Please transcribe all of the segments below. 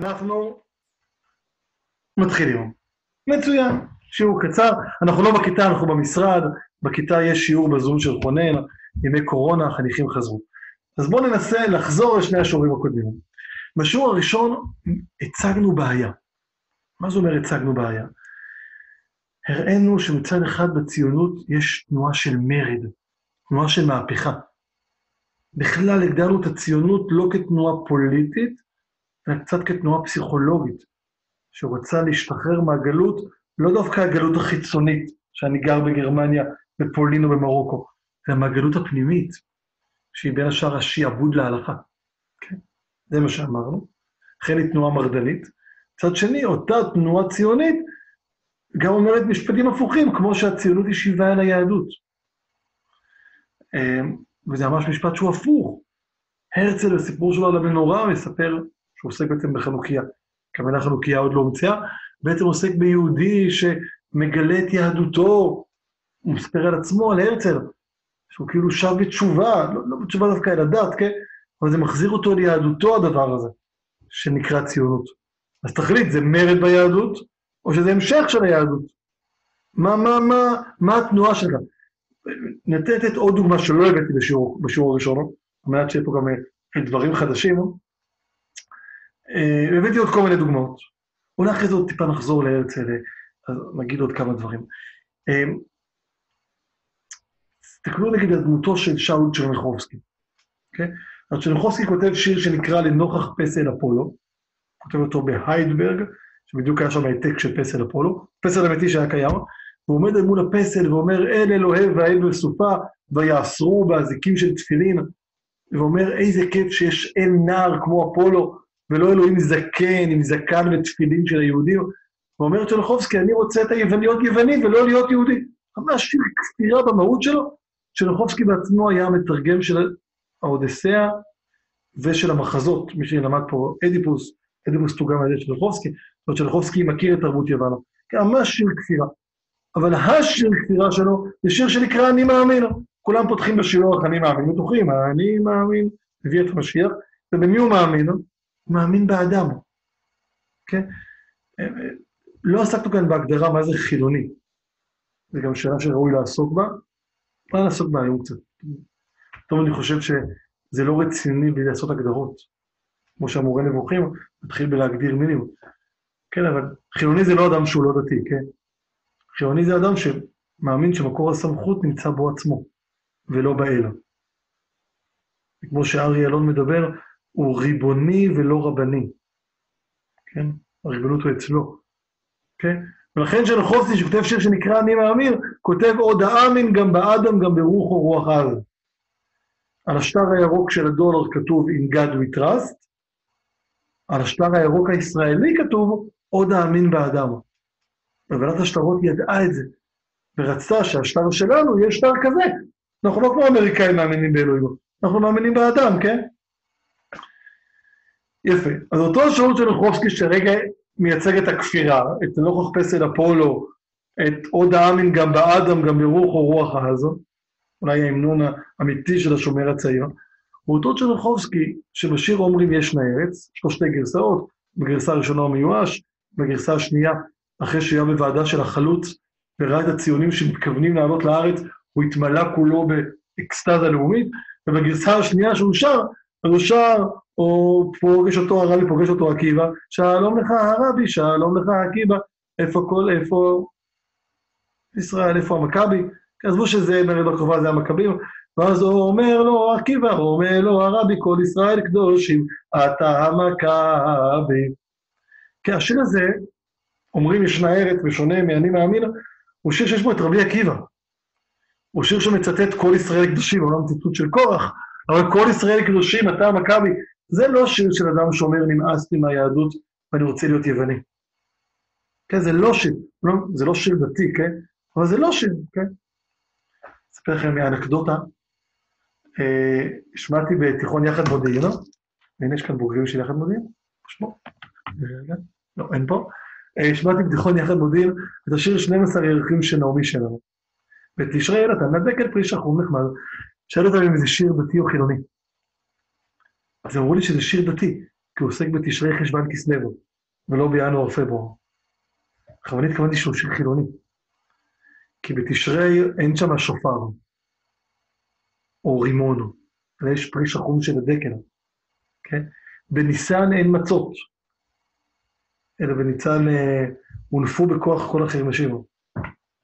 אנחנו מתחילים. מצוין, שיעור קצר. אנחנו לא בכיתה, אנחנו במשרד. בכיתה יש שיעור בזום של חונן, ימי קורונה, החניכים חזרו. אז בואו ננסה לחזור לשני השיעורים הקודמים. בשיעור הראשון הצגנו בעיה. מה זה אומר הצגנו בעיה? הראינו שמצד אחד בציונות יש תנועה של מרד, תנועה של מהפכה. בכלל הגדרנו את הציונות לא כתנועה פוליטית, אלא קצת כתנועה פסיכולוגית, שרוצה להשתחרר מהגלות, לא דווקא הגלות החיצונית, שאני גר בגרמניה, בפולין או במרוקו, אלא מהגלות הפנימית, שהיא בין השאר השעבוד להלכה. כן? זה מה שאמרנו. לכן היא תנועה מרדנית. מצד שני, אותה תנועה ציונית גם אומרת משפטים הפוכים, כמו שהציונות היא שיבה אל היהדות. אמ, וזה ממש משפט שהוא הפוך. הרצל, בסיפור שלו על המנורה, מספר שהוא עוסק בעצם בחנוכיה. כמובן חנוכיה עוד לא הומצאה, בעצם עוסק ביהודי שמגלה את יהדותו, הוא מספר על עצמו, על הרצל, שהוא כאילו שב בתשובה, לא, לא בתשובה דווקא אל הדת, כן? אבל זה מחזיר אותו ליהדותו הדבר הזה, שנקרא ציונות. אז תחליט, זה מרד ביהדות, או שזה המשך של היהדות? מה, מה, מה, מה התנועה שלך? נתן לתת עוד דוגמה שלא הבאתי בשיעור, בשיעור הראשון, על מנת שיהיה פה גם אה, דברים חדשים. אה, הבאתי עוד כל מיני דוגמאות. אולי אחרי זה עוד טיפה נחזור להרצל, אה, אז נגיד עוד כמה דברים. תסתכלו נגיד על דמותו של שאול צ'רניחובסקי, אוקיי? אז צ'רניחובסקי כותב שיר שנקרא לנוכח פסל אפולו, כותב אותו בהיידברג, שבדיוק היה שם העתק של פסל אפולו, פסל אמיתי שהיה קיים, הוא עומד אל מול הפסל ואומר, אל אלוהי והאל בסופה, ויאסרו באזיקים של תפילין, ואומר, איזה כיף שיש אל נער כמו אפולו, ולא אלוהים זקן עם זקן ותפילין של היהודים. ואומר צ'לחובסקי, אני רוצה את היווני להיות יווני ולא להיות יהודי. ממש כפירה במהות שלו. צ'לחובסקי בעצמו היה המתרגם של האודסאה ושל המחזות, מי שלמד פה אדיפוס, אדיפוס תורגם על ידי צ'לחובסקי, זאת אומרת מכיר את תרבות יוונה. ממש שיר כפירה. אבל השיר כפירה שלו זה שיר שנקרא אני מאמין. כולם פותחים בשיעור אני מאמין, בטוחים, אני מאמין, מביא את המשיח, ובמי הוא מאמין? מאמין באדם. כן? לא עסקנו כאן בהגדרה מה זה חילוני. זו גם שאלה שראוי לעסוק בה. מה לעסוק בה היום קצת? טוב, אני חושב שזה לא רציני בלי לעשות הגדרות. כמו שהמורה נבוכים, מתחיל בלהגדיר מינימום. כן, אבל חילוני זה לא אדם שהוא לא דתי, כן? חילוני זה אדם שמאמין שמקור הסמכות נמצא בו עצמו, ולא באל. כמו שאריה אלון מדבר, הוא ריבוני ולא רבני. כן? הריבונות הוא אצלו. כן? ולכן שנחוסי, שכותב שיר שנקרא אני מאמין, כותב עוד האמין גם באדם, גם ברוחו רוח על. על השטר הירוק של הדולר כתוב In God we trust, על השטר הירוק הישראלי כתוב עוד האמין באדם. ועדת השטרות ידעה את זה, ורצתה שהשטר שלנו יהיה שטר כזה. אנחנו לא כמו אמריקאים מאמינים באלוהים, אנחנו מאמינים באדם, כן? יפה. אז אותו השירות של נחרובסקי שרגע מייצג את הכפירה, את נוכח פסל אפולו, את עוד האמין גם באדם, גם ברוח או רוח האזו, אולי ההמנון האמיתי של השומר הצעיר, הוא אותו של נחרובסקי, שבשיר אומרים יש לארץ, יש לו שתי גרסאות, בגרסה הראשונה הוא מיואש, בגרסה השנייה אחרי שהיה בוועדה של החלוץ וראה את הציונים שמתכוונים לעלות לארץ, הוא התמלא כולו באקסטזה לאומית, ובגרסה השנייה שהוא שר, אז הוא שר, או פוגש אותו הרבי, פוגש אותו עקיבא, שלום לך הרבי, שלום לך עקיבא, איפה כל, איפה ישראל, איפה המכבי? עזבו שזה מרד הקרובה זה המכבים, ואז הוא אומר לו עקיבא, הוא אומר לו הרבי, כל ישראל קדושים, אתה המכבי. כי השיר הזה אומרים ישנה ארץ בשונה מאני מאמין, הוא שיר שיש בו את רבי עקיבא. הוא שיר שמצטט כל ישראל קדושים, אומנם ציטוט של קורח, אבל כל ישראל קדושים, אתה המכבי. זה לא שיר של אדם שאומר נמאסתי מהיהדות ואני רוצה להיות יווני. כן, זה לא שיר, לא, זה לא שיר דתי, כן? אבל זה לא שיר, כן? אספר לכם מאנקדוטה. אה, השמעתי בתיכון יחד מודיעין, והנה יש כאן בוגרים של יחד מודיעין, שמו. לא, אין פה. שמעתי בתיכון יחד מודיעין את השיר 12 ירחים של נעמי שלנו. ותשרי אל אתה נדק אל פרי שחור נחמד. שאל אותם אם זה שיר דתי או חילוני. אז אמרו לי שזה שיר דתי. כי הוא עוסק בתשרי חשוון כסלו, ולא בינואר-פברואר. בכוונה התכוונתי שהוא שיר חילוני. כי בתשרי אין שם שופר, או רימון, אלא יש פרי שחום של הדקל, כן? בניסן אין מצות, אלא בניסן אה, הונפו בכוח כל החרמשים,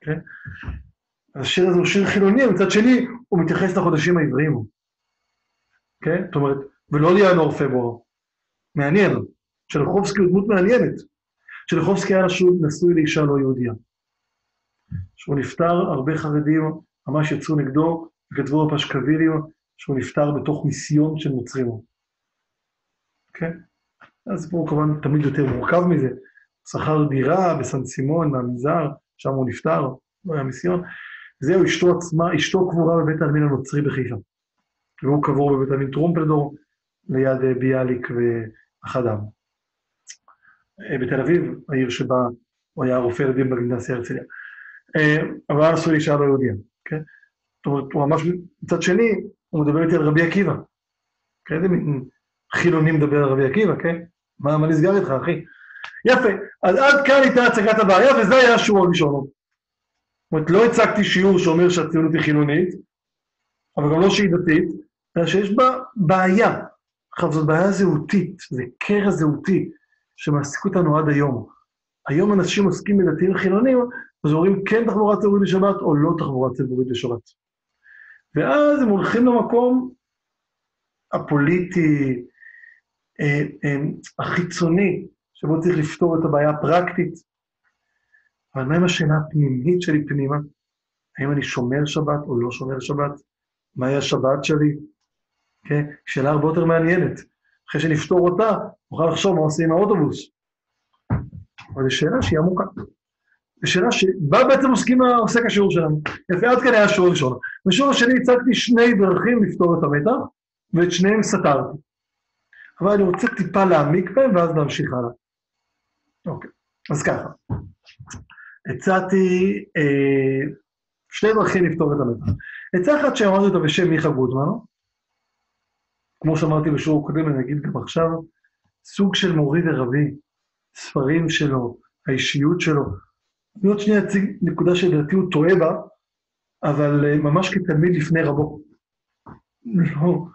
כן? אז השיר הזה הוא שיר חילוני, מצד שני, הוא מתייחס לחודשים העבריים, כן? זאת אומרת, ולא לינואר פברואר. מעניין. שלחובסקי הוא דמות מעניינת. שלחובסקי היה נשוי לאישה לא יהודייה. כשהוא נפטר, הרבה חרדים ממש יצאו נגדו, וכתבו בפשקווילים שהוא נפטר בתוך מיסיון של נוצרים. כן? הסיפור כמובן תמיד יותר מורכב מזה. שכר דירה בסן סימון, מהמנזר, שם הוא נפטר, לא היה מיסיון. זהו, אשתו עצמה, אשתו קבורה בבית העלמין הנוצרי בחיפה. והוא קבור בבית העלמין טרומפלדור, ליד אה, ביאליק ואחדם. אה, בתל אביב, העיר שבה הוא היה רופא ילדים בגימנסיה הרצליה. אה, אבל נשוי לאישה לא יהודיה, כן? זאת אומרת, הוא ממש, מצד שני, הוא מדבר איתי על רבי עקיבא. כן, מין חילוני מדבר על רבי עקיבא, כן? מה, מה נסגר איתך, אחי? יפה, אז עד כאן הייתה הצגת הבעיה, וזה היה השיעור הראשון. זאת אומרת, לא הצגתי שיעור שאומר שהציונות היא חילונית, אבל גם לא שהיא דתית, אלא שיש בה בעיה. עכשיו, זאת בעיה זהותית, זה קרע זהותי שמעסיק אותנו עד היום. היום אנשים עוסקים בדתיים וחילונים, אז אומרים כן תחבורה ציבורית בשבת או לא תחבורה ציבורית בשבת. ואז הם הולכים למקום הפוליטי, אה, אה, החיצוני, שבו צריך לפתור את הבעיה הפרקטית. אבל מה עם השאלה הפנימית שלי פנימה? האם אני שומר שבת או לא שומר שבת? מהי השבת שלי? כן? שאלה הרבה יותר מעניינת. אחרי שנפתור אותה, נוכל לחשוב מה עושים עם האוטובוס. אבל זו שאלה שהיא עמוקה. זו שאלה שבה בעצם עוסקים, עוסק השיעור שלנו. יפה, עד כאן היה השיעור הראשון. בשיעור השני הצגתי שני דרכים לפתור את המתח, ואת שניהם סתרתי. אבל אני רוצה טיפה להעמיק בהם, ואז להמשיך הלאה. אוקיי, אז ככה. הצעתי אה, שני דרכים לפתור את המתח. עצה אחת שאמרתי אותה בשם מיכה גודמן, כמו שאמרתי בשיעור הקודם, אני אגיד גם עכשיו, סוג של מורי ורבי, ספרים שלו, האישיות שלו. אני עוד שנייה אציג נקודה שלדעתי הוא טועה בה, אבל אה, ממש כתלמיד לפני רבו. לא,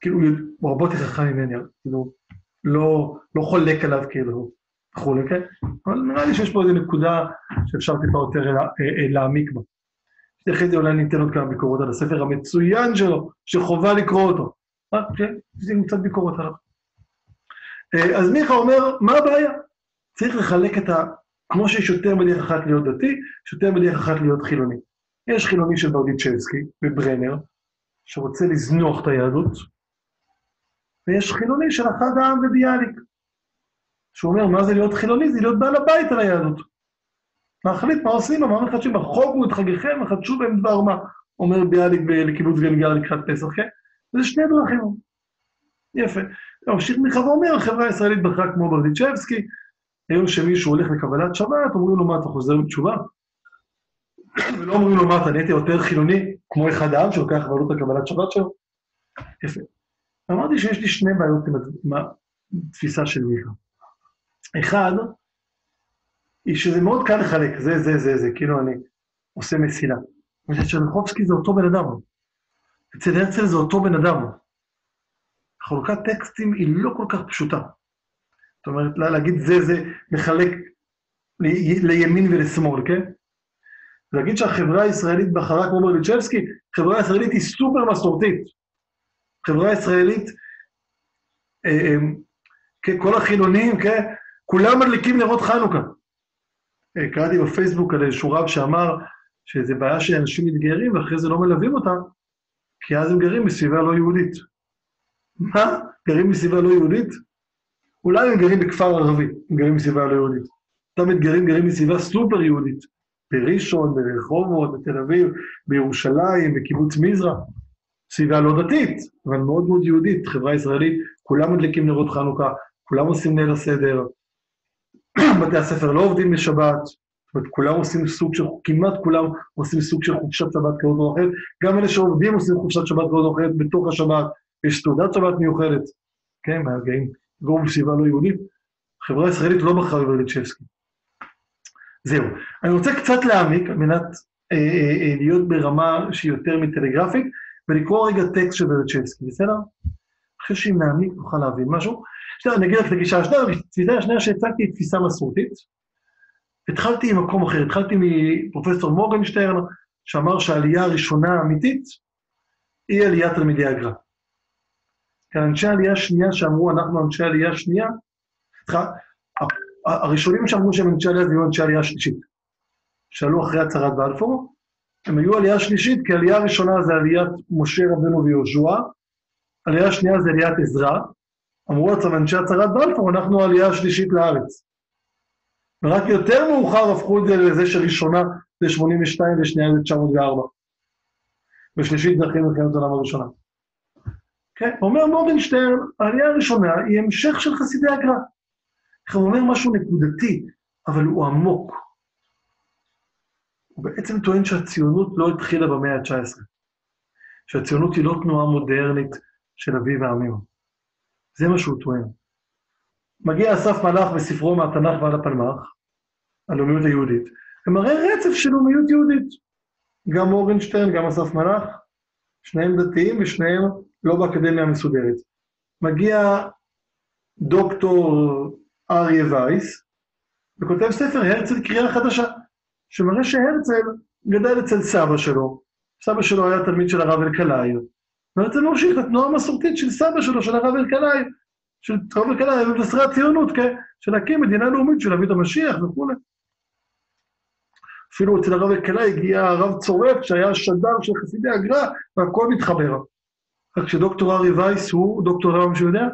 כאילו, הוא הרבה יותר חכם ממני, כאילו, לא, לא חולק עליו כאילו, וכולי, כן? אבל נראה לי שיש פה איזו נקודה שאפשר טיפה יותר אה, אה, להעמיק בה. אחרי זה אולי ניתן עוד כמה ביקורות על הספר המצוין שלו, שחובה לקרוא אותו. יש לי קצת ביקורת עליו. אה, אז מיכה אומר, מה הבעיה? צריך לחלק את ה... כמו שיש יותר בדרך אחת להיות דתי, יש יותר בדרך אחת להיות חילוני. יש חילוני של ברדיצ'בסקי וברנר, שרוצה לזנוח את היהדות, ויש חילוני של אחד העם וביאליק, שהוא אומר, מה זה להיות חילוני? זה להיות בעל הבית על היהדות. להחליט מה עושים, מה מחדשים בחוגו את חגיכם, וחדשו בהם דבר מה, אומר ביאליק לקיבוץ גלגל לקראת פסח, כן? זה שני דרכים. יפה. ממשיך מיכה ואומר, החברה הישראלית בחרה כמו ברדיצ'בסקי, היום שמישהו הולך לקבלת שבת, אומרים לו, מה, אתה חוזר בתשובה? ולא אומרים לו, מה, אתה נהיית יותר חילוני, כמו אחד העם שלוקח בעלות לקבלת שבת שלו? יפה. אמרתי שיש לי שני בעיות עם התפיסה של מיכה. אחד, היא שזה מאוד קל לחלק, זה, זה, זה, זה, כאילו אני עושה מסילה. אבל שרחובסקי זה אותו בן אדם. אצל הרצל זה אותו בן אדם. חלוקת טקסטים היא לא כל כך פשוטה. זאת אומרת, להגיד זה, זה מחלק לימין ולשמאל, כן? להגיד שהחברה הישראלית בחרה כמו ברליצ'בסקי, חברה ישראלית היא סופר מסורתית. חברה ישראלית, אה, אה, כל החילונים, כן, כולם מדליקים נרות חנוכה. אה, קראתי בפייסבוק על איזשהו רב שאמר שזה בעיה שאנשים מתגיירים ואחרי זה לא מלווים אותם, כי אז הם גרים בסביבה לא יהודית. מה? גרים בסביבה לא יהודית? אולי הם גרים בכפר ערבי, הם גרים בסביבה לא יהודית. אותם מתגרים גרים בסביבה סופר יהודית. בראשון, ברחובות, בתל אביב, בירושלים, בקיבוץ מזרע. סביבה לא דתית, אבל מאוד מאוד יהודית, חברה ישראלית, כולם מדליקים נרות חנוכה, כולם עושים ליל הסדר, בתי הספר לא עובדים בשבת, זאת אומרת, כולם עושים סוג של, כמעט כולם עושים סוג של חופשת שבת כזאת או אחרת, גם אלה שעובדים עושים חופשת שבת כזאת או אחרת בתוך השבת, יש תעודת שבת מיוחדת, כן, מהרגעים לגור בסביבה לא יהודית. החברה הישראלית לא בחרה בברדיצ'בסקי. זהו. אני רוצה קצת להעמיק על מנת אה, אה, אה, להיות ברמה שהיא יותר מטלגרפית, ולקרוא רגע טקסט של ברדיצ'בסקי, בסדר? אחרי שאם נעמיק נוכל להבין משהו. עכשיו אני אגיד לך את הגישה השנייה, התפיסה השנייה שהצגתי היא תפיסה מסורתית. התחלתי עם מקום אחר, התחלתי מפרופסור מורגנשטרן, שאמר שהעלייה הראשונה האמיתית היא עליית תלמידי הגר"א. כי אנשי עלייה שנייה שאמרו, אנחנו אנשי עלייה שנייה, הראשונים שאמרו שהם אנשי עלייה היו אנשי עלייה שלישית. שעלו אחרי הצהרת בלפור, הם היו עלייה שלישית, כי עלייה ראשונה זה עליית משה רבנו ויהושע, עלייה שנייה זה עליית עזרא, אמרו לעצמם אנשי הצהרת בלפור, אנחנו העלייה השלישית לארץ. ורק יותר מאוחר הפכו את זה לזה שראשונה זה 82 ושנייה זה 904. ושלישית זה אחרי מלחמת העולם הראשונה. כן, אומר מורגנשטרן, העלייה הראשונה היא המשך של חסידי הגר"א. הוא אומר משהו נקודתי, אבל הוא עמוק. הוא בעצם טוען שהציונות לא התחילה במאה ה-19, שהציונות היא לא תנועה מודרנית של אביב העמים. זה מה שהוא טוען. מגיע אסף מלאך בספרו מהתנ"ך ועד הפלמ"ח, הלאומיות היהודית, ומראה רצף של לאומיות יהודית. גם מורגנשטיין, גם אסף מלאך, שניהם דתיים ושניהם לא באקדמיה המסודרת. מגיע דוקטור אריה וייס, וכותב ספר הרצל קריאה חדשה, שמראה שהרצל גדל אצל סבא שלו. סבא שלו היה תלמיד של הרב אלקלעי, והרצל ממשיך את המסורתית של סבא שלו, של הרב אלקלעי, של הרב אלקלעי, מבשרי הציונות, כן? של להקים מדינה לאומית, של את המשיח וכולי. אפילו אצל הרב אלקלעי הגיע הרב צורף, שהיה שדר של חסידי הגר"א, והכל מתחבר. רק שדוקטור ארי וייס הוא, דוקטור למה מישהו יודע?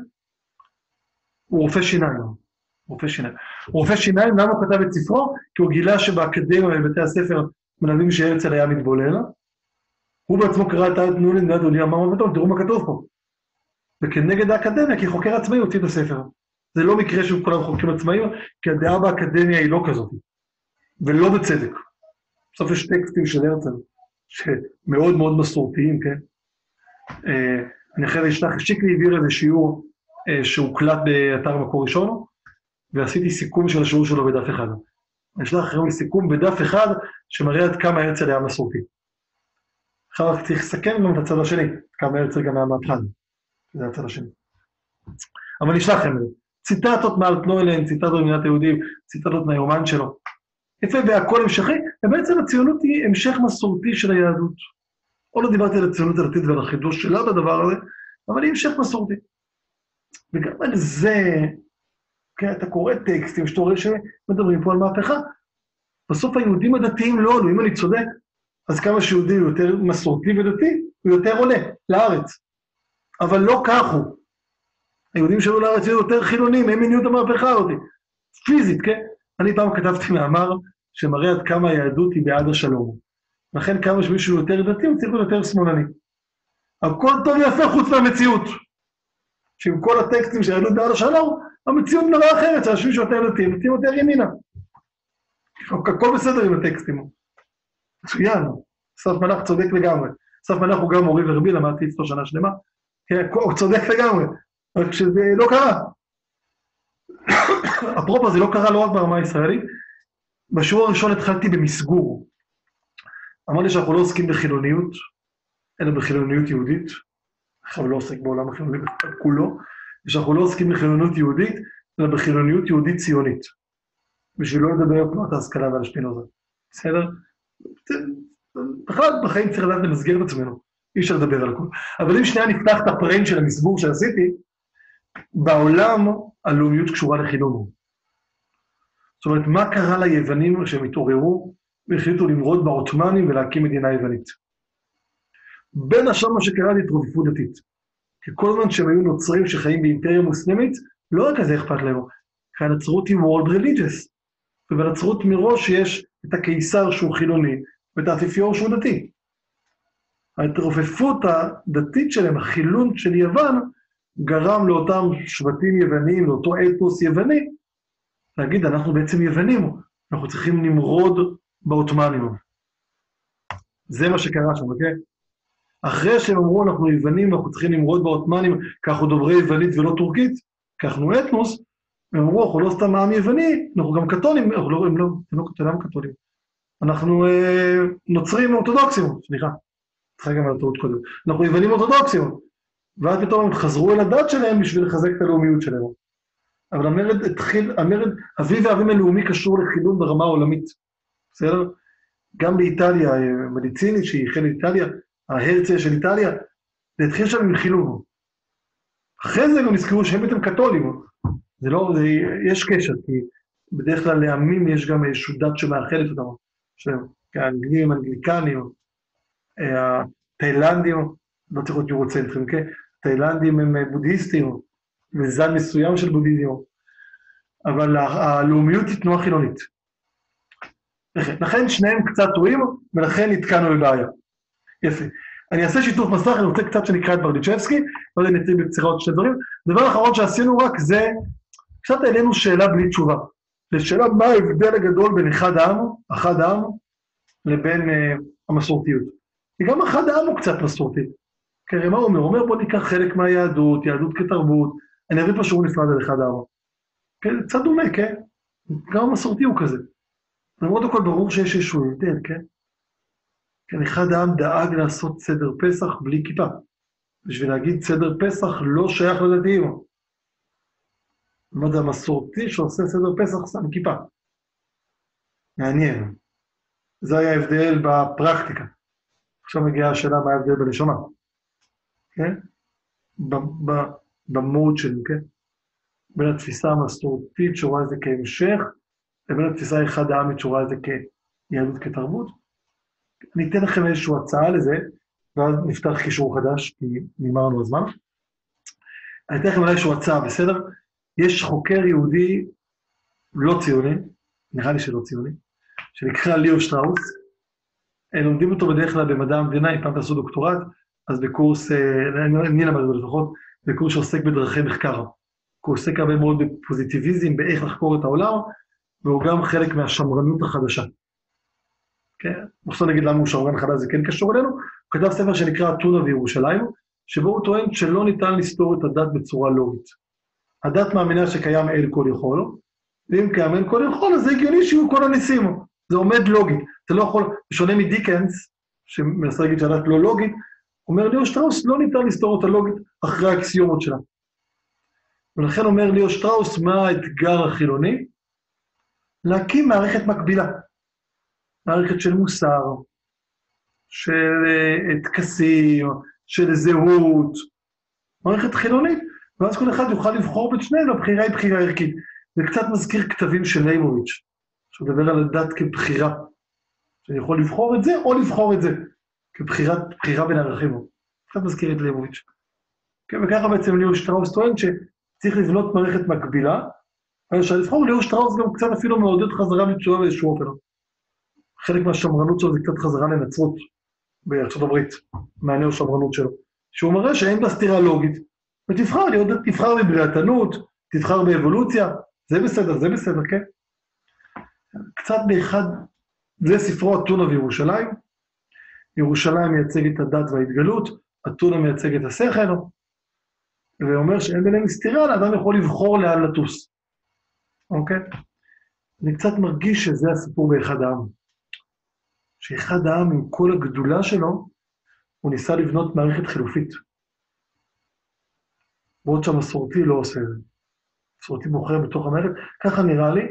הוא רופא שיניים. רופא שיניים. רופא שיניים, למה הוא כתב את ספרו? כי הוא גילה שבאקדמיה ובבתי הספר מלמדים שהרצל היה מתבולל. הוא בעצמו קרא את נולין נד עולים אמר ובטוב, תראו מה כתוב פה. וכנגד האקדמיה, כי חוקר עצמאי הוציא את הספר. זה לא מקרה שכולם חוקרים עצמאיים, כי הדעה באקדמיה היא לא כזאת. ולא בצדק. בסוף יש טקסטים של הרצל, שמאוד מאוד מסורתיים, כן? אה, אני אחרי זה אשלח, שיקלי העביר איזה שיעור אה, שהוקלט באתר מקור ראשון, ועשיתי סיכום של השיעור שלו בדף אחד. אני אשלח לכם סיכום בדף אחד, שמראה עד כמה הרצל היה מסורתי. עכשיו רק צריך לסכם גם את הצד השני, כמה הרצל גם היה מהפכן. זה הצד השני. אבל אני אשלח לכם את זה. ציטטות מאלטנוילן, ציטטות במדינת היהודים, ציטטות מהיומן שלו. יפה, והכל המשכי, ובעצם הציונות היא המשך מסורתי של היהדות. עוד לא דיברתי על הציונות הדתית ועל החידוש שלה בדבר הזה, אבל היא המשך מסורתי. וגם על זה, כן, אתה קורא טקסטים שאתה רואה שמדברים פה על מהפכה. בסוף היהודים הדתיים לא עלו, אם אני צודק, אז כמה שיהודי הוא יותר מסורתי ודתי, הוא יותר עולה לארץ. אבל לא כך הוא. היהודים שעלו לארץ היו יותר חילונים, הם את המהפכה הזאת. פיזית, כן? אני פעם כתבתי מאמר שמראה עד כמה היהדות היא בעד השלום. לכן כמה שמישהו יותר דתי, הוא צריך להיות יותר שמאלני. הכל טוב ויפה חוץ מהמציאות. שעם כל הטקסטים של היהדות בעד השלום, המציאות נראה אחרת, שאנשים שיותר דתיים, דתיים יותר ימינה. הכל בסדר עם הטקסטים. מצוין, אסף מלאך צודק לגמרי. אסף מלאך הוא גם מורי ורבי, למדתי אצלו שנה שלמה. כן, הוא צודק לגמרי, רק שזה לא קרה. אפרופו, זה לא קרה לא רק ברמה הישראלית. בשיעור הראשון התחלתי במסגור. אמרתי שאנחנו לא עוסקים בחילוניות, אלא בחילוניות יהודית. עכשיו לא עוסק בעולם החילוני כולו, ושאנחנו לא עוסקים בחילוניות יהודית, אלא בחילוניות יהודית ציונית. בשביל לא לדבר על תנועת ההשכלה ועל שפינוזה. בסדר? בכלל בחיים צריך לדעת למסגר את עצמנו, אי אפשר לדבר על הכול. אבל אם שנייה נפתח את הפריים של המסבור שעשיתי, בעולם הלאומיות קשורה לחילון. זאת אומרת, מה קרה ליוונים כשהם התעוררו והחליטו למרוד בעות'מאנים ולהקים מדינה יוונית? בין השאר מה שקרה זה התרופפות דתית. כי כל הזמן שהם היו נוצרים שחיים באימפריה מוסלמית, לא רק כזה אכפת להם, כי הנצרות היא World Religious, ובנצרות מראש יש את הקיסר שהוא חילוני, ואת האפיפיור שהוא דתי. ההתרופפות הדתית שלהם, החילון של יוון, גרם לאותם שבטים יוונים, לאותו אתוס יווני, להגיד, אנחנו בעצם יוונים, אנחנו צריכים למרוד בעות'מאנים. זה מה שקרה שם, אוקיי? אחרי שהם אמרו, אנחנו יוונים, אנחנו צריכים למרוד בעות'מאנים, כי אנחנו דוברי יוונית ולא טורקית, כי אנחנו אתנוס, הם אמרו, אנחנו לא סתם עם יווני, אנחנו גם קתולים, אנחנו לא, הם לא, הם לא, אתם לא קתולים. אנחנו אה, נוצרים אורתודוקסים, סליחה, סליחה גם על הטעות קודם. אנחנו יוונים אורתודוקסים. ואז פתאום הם חזרו אל הדת שלהם בשביל לחזק את הלאומיות שלהם. אבל המרד התחיל, המרד, אביב האבים הלאומי קשור לחילון ברמה העולמית, בסדר? גם באיטליה, מדיציני שהיא חלק איטליה, ההרצל של איטליה, זה התחיל שם עם חילון. אחרי זה גם נזכרו שהם בעצם קתולים. זה לא, זה, יש קשר, כי בדרך כלל לעמים יש גם איזושהי דת שמאחדת אותם, שהאנגלים, אנגליקנים, התאילנדים, לא צריך להיות יורוצנטרים, כן? התאילנדים הם בודהיסטים, וזן מסוים של בודהיזם, אבל הלאומיות היא תנועה חילונית. לכן שניהם קצת טועים, ולכן נתקענו בבעיה. יפה. אני אעשה שיתוף מסך, אני רוצה קצת שנקרא את ברדיצ'בסקי, לא יודע אם נציג בקצירה עוד שני דברים. דבר אחרון שעשינו רק זה, קצת העלינו שאלה בלי תשובה. זו שאלה מה ההבדל הגדול בין אחד העם, אחד העם, לבין uh, המסורתיות. כי גם אחד העם הוא קצת מסורתי. כי הרי מה הוא אומר? הוא אומר בוא ניקח חלק מהיהדות, יהדות כתרבות, אני אביא שיעור נפרד על אחד העם. כן, קצת דומה, כן? גם המסורתי הוא כזה. למרות הכל ברור שיש איזשהו הבדל, כן? כן, אחד העם דאג לעשות סדר פסח בלי כיפה. בשביל להגיד סדר פסח לא שייך לדתיים. מה זה המסורתי שעושה סדר פסח שם כיפה. מעניין. זה היה ההבדל בפרקטיקה. עכשיו מגיעה השאלה מה ההבדל בלשונה, כן? במוד שלנו, כן? בין התפיסה המסורתית שרואה את זה כהמשך, לבין התפיסה האחד העמית שרואה את זה כיהדות כתרבות. אני אתן לכם איזושהי הצעה לזה, ואז נפתח קישור חדש, כי נגמר לנו הזמן. אני אתן לכם איזושהי הצעה, בסדר? יש חוקר יהודי לא ציוני, נראה לי שלא ציוני, שנקרא ליאו שטראוס. לומדים אותו בדרך כלל במדע המדינה, אם פעם תעשו דוקטורט, אז בקורס, אה, אני למד אותו לפחות, בקורס שעוסק בדרכי מחקר. הוא עוסק הרבה מאוד בפוזיטיביזם, באיך לחקור את העולם, והוא גם חלק מהשמרנות החדשה. כן? עכשיו נגיד למה הוא שמרן חדש, זה כן קשור אלינו. הוא כתב ספר שנקרא אתונה וירושלים, שבו הוא טוען שלא ניתן לסתור את הדת בצורה לוגית. הדת מאמינה שקיים אל כל יכול, ואם קיים אל כל יכול, אז זה הגיוני שיהיו כל הניסים. זה עומד לוגית. אתה לא יכול, בשונה מדיקנס, שמנסה להגיד שהדת לא לוגית, אומר ליאו שטראוס, לא ניתן לסתור אותה לוגית אחרי האקסיומות שלה. ולכן אומר ליאו שטראוס, מה האתגר החילוני? להקים מערכת מקבילה. מערכת של מוסר, של אה, טקסים, של זהות, מערכת חילונית, ואז כל אחד יוכל לבחור בין שניהם, הבחירה היא בחירה ערכית. זה קצת מזכיר כתבים של לימוביץ', שהוא מדבר על הדת כבחירה. שאני יכול לבחור את זה או לבחור את זה, כבחירה בין ערכים. קצת מזכיר את לימוביץ'. כן, וככה בעצם ליאור שטראוס טוען שצריך לבנות מערכת מקבילה, אבל אפשר לבחור, ליאור שטראוס גם קצת אפילו מעודד חזרה בתשובה באיזשהו אופן. חלק מהשמרנות שלו זה קצת חזרה לנצרות בארצות הברית, מהנאו שמרנות שלו, שהוא מראה שאין בה סתירה לוגית, ותבחר, תבחר בבריאתנות, תבחר באבולוציה, זה בסדר, זה בסדר, כן? קצת באחד, זה ספרו אתונה וירושלים, ירושלים מייצג את הדת וההתגלות, אתונה מייצג את השכל, ואומר שאין ביניהם סתירה, לאדם יכול לבחור לאן לטוס, אוקיי? אני קצת מרגיש שזה הסיפור באחד העם. שאחד העם עם כל הגדולה שלו, הוא ניסה לבנות מערכת חילופית. בעוד שהמסורתי לא עושה את זה. מסורתי בוחר בתוך המערכת, ככה נראה לי.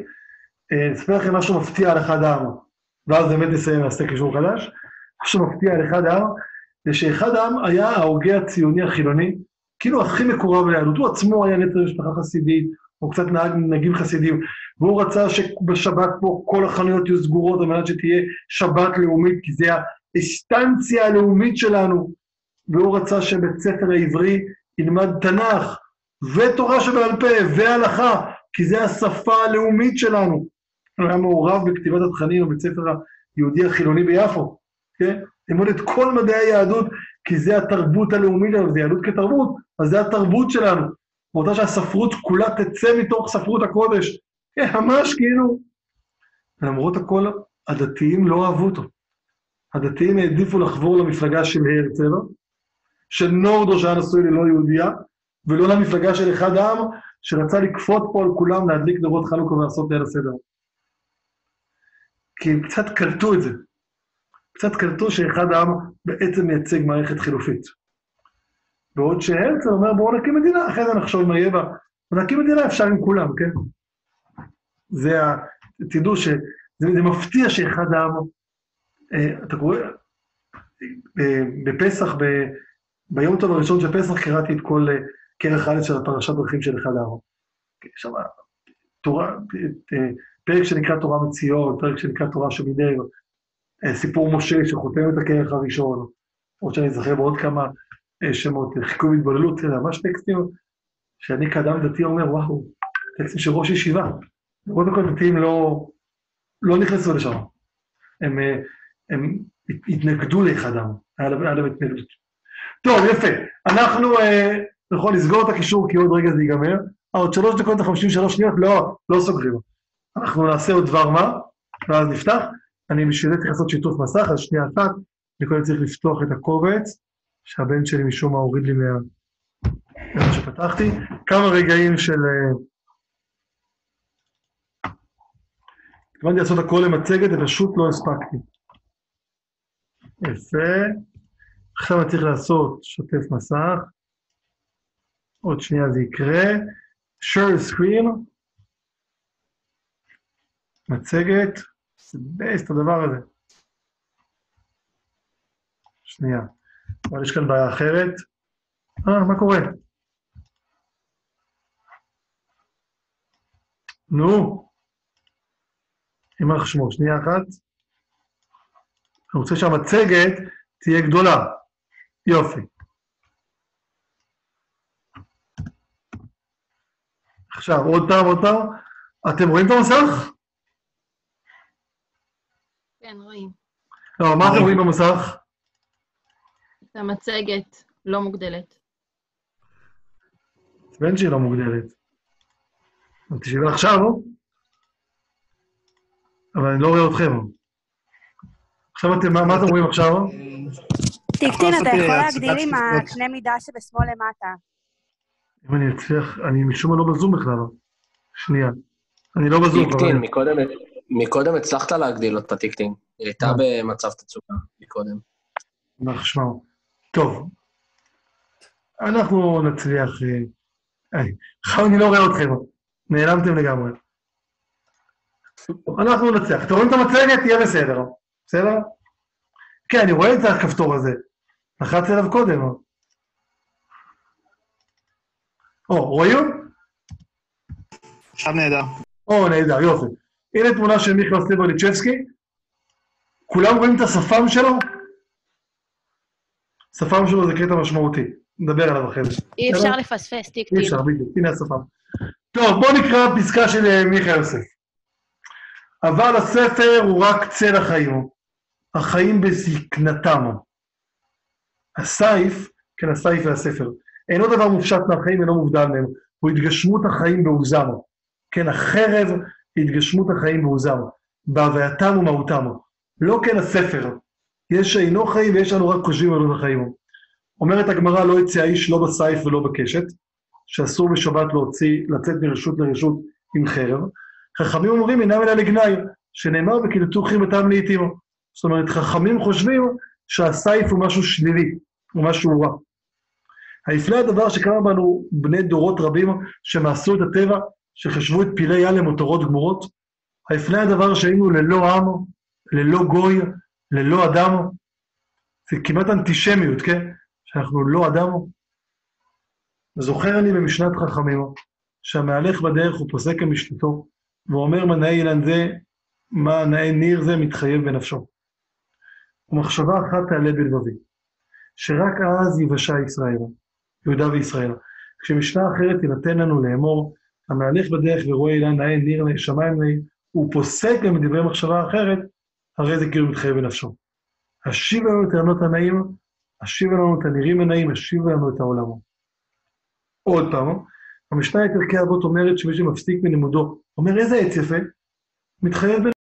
אני אספר לכם משהו מפתיע על אחד העם, ואז באמת נסיים, נעשה קישור חדש. משהו מפתיע על אחד העם, זה שאחד העם היה ההוגה הציוני החילוני, כאילו הכי מקורב ליהדות. הוא עצמו היה נטר משפחה חסידית, הוא קצת נהג נהגים חסידים, והוא רצה שבשבת פה כל החנויות יהיו סגורות על מנת שתהיה שבת לאומית, כי זה האיסטנציה הלאומית שלנו, והוא רצה שבית ספר העברי ילמד תנ"ך, ותורה שבעל פה, והלכה, כי זה השפה הלאומית שלנו. הוא היה מעורב בכתיבת התכנים בבית ספר היהודי החילוני ביפו, כן? ללמוד את כל מדעי היהדות, כי זה התרבות הלאומית שלנו, זה יהדות כתרבות, אז זה התרבות שלנו. רוצה שהספרות כולה תצא מתוך ספרות הקודש. כן, ממש כאילו. למרות הכל, הדתיים לא אהבו אותו. הדתיים העדיפו לחבור למפלגה של הרצל, של נורדו שהיה נשוי ללא יהודייה, ולא למפלגה של אחד העם, שרצה לכפות פה על כולם להדליק נרות חנוכה ולעשות ליל הסדר. כי הם קצת קלטו את זה. קצת קלטו שאחד העם בעצם מייצג מערכת חילופית. בעוד שהרצל אומר, בואו נקים מדינה, אחרי זה נחשוב מה יהיה בה. ונקים מדינה אפשר עם כולם, כן? זה ה... תדעו שזה זה מפתיע שאחד העם... אה, אתה קורא... אה, בפסח, ב, ביום טוב הראשון של פסח, קראתי את כל אה, כרך א' של הפרשת דרכים של אחד העם. יש שם תורה, אה, פרק שנקרא תורה מציון, פרק שנקרא תורה שמינר, אה, סיפור משה שחותם את הכרך הראשון, או שאני זוכר בעוד כמה אה, שמות, חיכוי והתבוללות, זה ממש טקסטים שאני כאדם דתי אומר, וואו, טקסטים של ראש ישיבה. קודם כל דתיים לא, לא נכנסו לשם. הם, הם התנגדו לאחדם, היה להם התנגדות. טוב, יפה. אנחנו, נכון, נסגור את הקישור כי עוד רגע זה ייגמר. עוד שלוש דקות וחמישים שלוש שניות, לא, לא סוגרים. אנחנו נעשה עוד דבר מה, ואז נפתח. אני בשביל זה צריך לעשות שיתוף מסך, אז שנייה אחת, אני קודם צריך לפתוח את הקובץ, שהבן שלי משום מה הוריד לי מה... מה שפתחתי. כמה רגעים של... התכוונתי לעשות הכל למצגת, ופשוט לא הספקתי. יפה. עכשיו אני צריך לעשות שוטף מסך. עוד שנייה זה יקרה. share screen. מצגת, זה בייסט הדבר הזה. שנייה, אבל יש כאן בעיה אחרת. אה, מה קורה? נו, יימח שמו, שנייה אחת. אני רוצה שהמצגת תהיה גדולה. יופי. עכשיו, עוד פעם, עוד פעם. אתם רואים את המסך? כן, רואים. לא, מה אתם רואים במסך? את המצגת לא מוגדלת. בן שהיא לא מוגדלת. תשאלו עכשיו, לא? אבל אני לא רואה אתכם. עכשיו אתם, מה אתם רואים עכשיו? טיקטין, אתה יכול להגדיל עם הקנה מידה שבשמאל למטה. אם אני אצליח, אני משום מה לא בזום בכלל. שנייה. אני לא בזום. טיקטין, מקודם הצלחת להגדיל אותה, טיקטין. היא הייתה אה. במצב תצוגה מקודם. שמו. טוב, אנחנו נצליח... אה, עכשיו אני לא רואה אתכם, נעלמתם לגמרי. אנחנו נצליח. אתם רואים את המצגת? יהיה בסדר. בסדר? כן, אני רואה את הכפתור הזה. לחצתי עליו קודם. או, רואים? עכשיו נהדר. או, נהדר, יופי. הנה תמונה של מיכאל סטברליצ'בסקי. כולם רואים את השפם שלו? שפם שלו זה קטע משמעותי. נדבר עליו אחרי זה. אי אפשר לפספס, טיק אי אפשר, בדיוק. הנה השפם. טוב, בואו נקרא פסקה של אה, מיכאל יוסף. אבל הספר הוא רק צל החיים, החיים בזקנתם. הסייף, כן, הסייף והספר, אינו דבר מופשט מהחיים, אינו מובדל מהם. הוא התגשמות החיים בעוזם. כן, החרב היא התגשמות החיים בעוזם, בהווייתם ומהותם. לא כן הספר. יש שאינו חיים ויש לנו רק חושבים על החיים. אומרת הגמרא, לא יצא האיש לא בסייף ולא בקשת, שאסור בשבת להוציא, לצאת מרשות לרשות עם חרב. חכמים אומרים, אינם אלא לגנאי, שנאמר וכילתו חימתם לעיתים. זאת אומרת, חכמים חושבים שהסייף הוא משהו שלילי, הוא משהו רע. היפנה הדבר שקרה בנו בני דורות רבים שמעשו את הטבע, שחשבו את פילי ים למותרות גמורות. היפנה הדבר שהיינו ללא עם, ללא גוי, ללא אדם. זה כמעט אנטישמיות, כן? שאנחנו לא אדם. זוכר אני במשנת חכמים, שהמהלך בדרך הוא פוסק כמשתתו, ואומר מנאי אילן זה, מה נאי ניר זה מתחייב בנפשו. ומחשבה אחת תעלה בלבבי, שרק אז יבשה ישראל, יהודה וישראל. כשמשנה אחרת תינתן לנו לאמור, המהלך בדרך ורואה אילן נאה ניר נאה שמיים נאה, פוסק גם מדברי מחשבה אחרת, הרי זה כאילו מתחייב בנפשו. השיב לנו את הענות הנאים, השיב לנו את הנראים הנאים, השיב לנו את העולמו. עוד פעם, המשנה את ערכי אבות אומרת שמי שמפסיק בלימודו, אומר איזה עץ יפה, מתחייב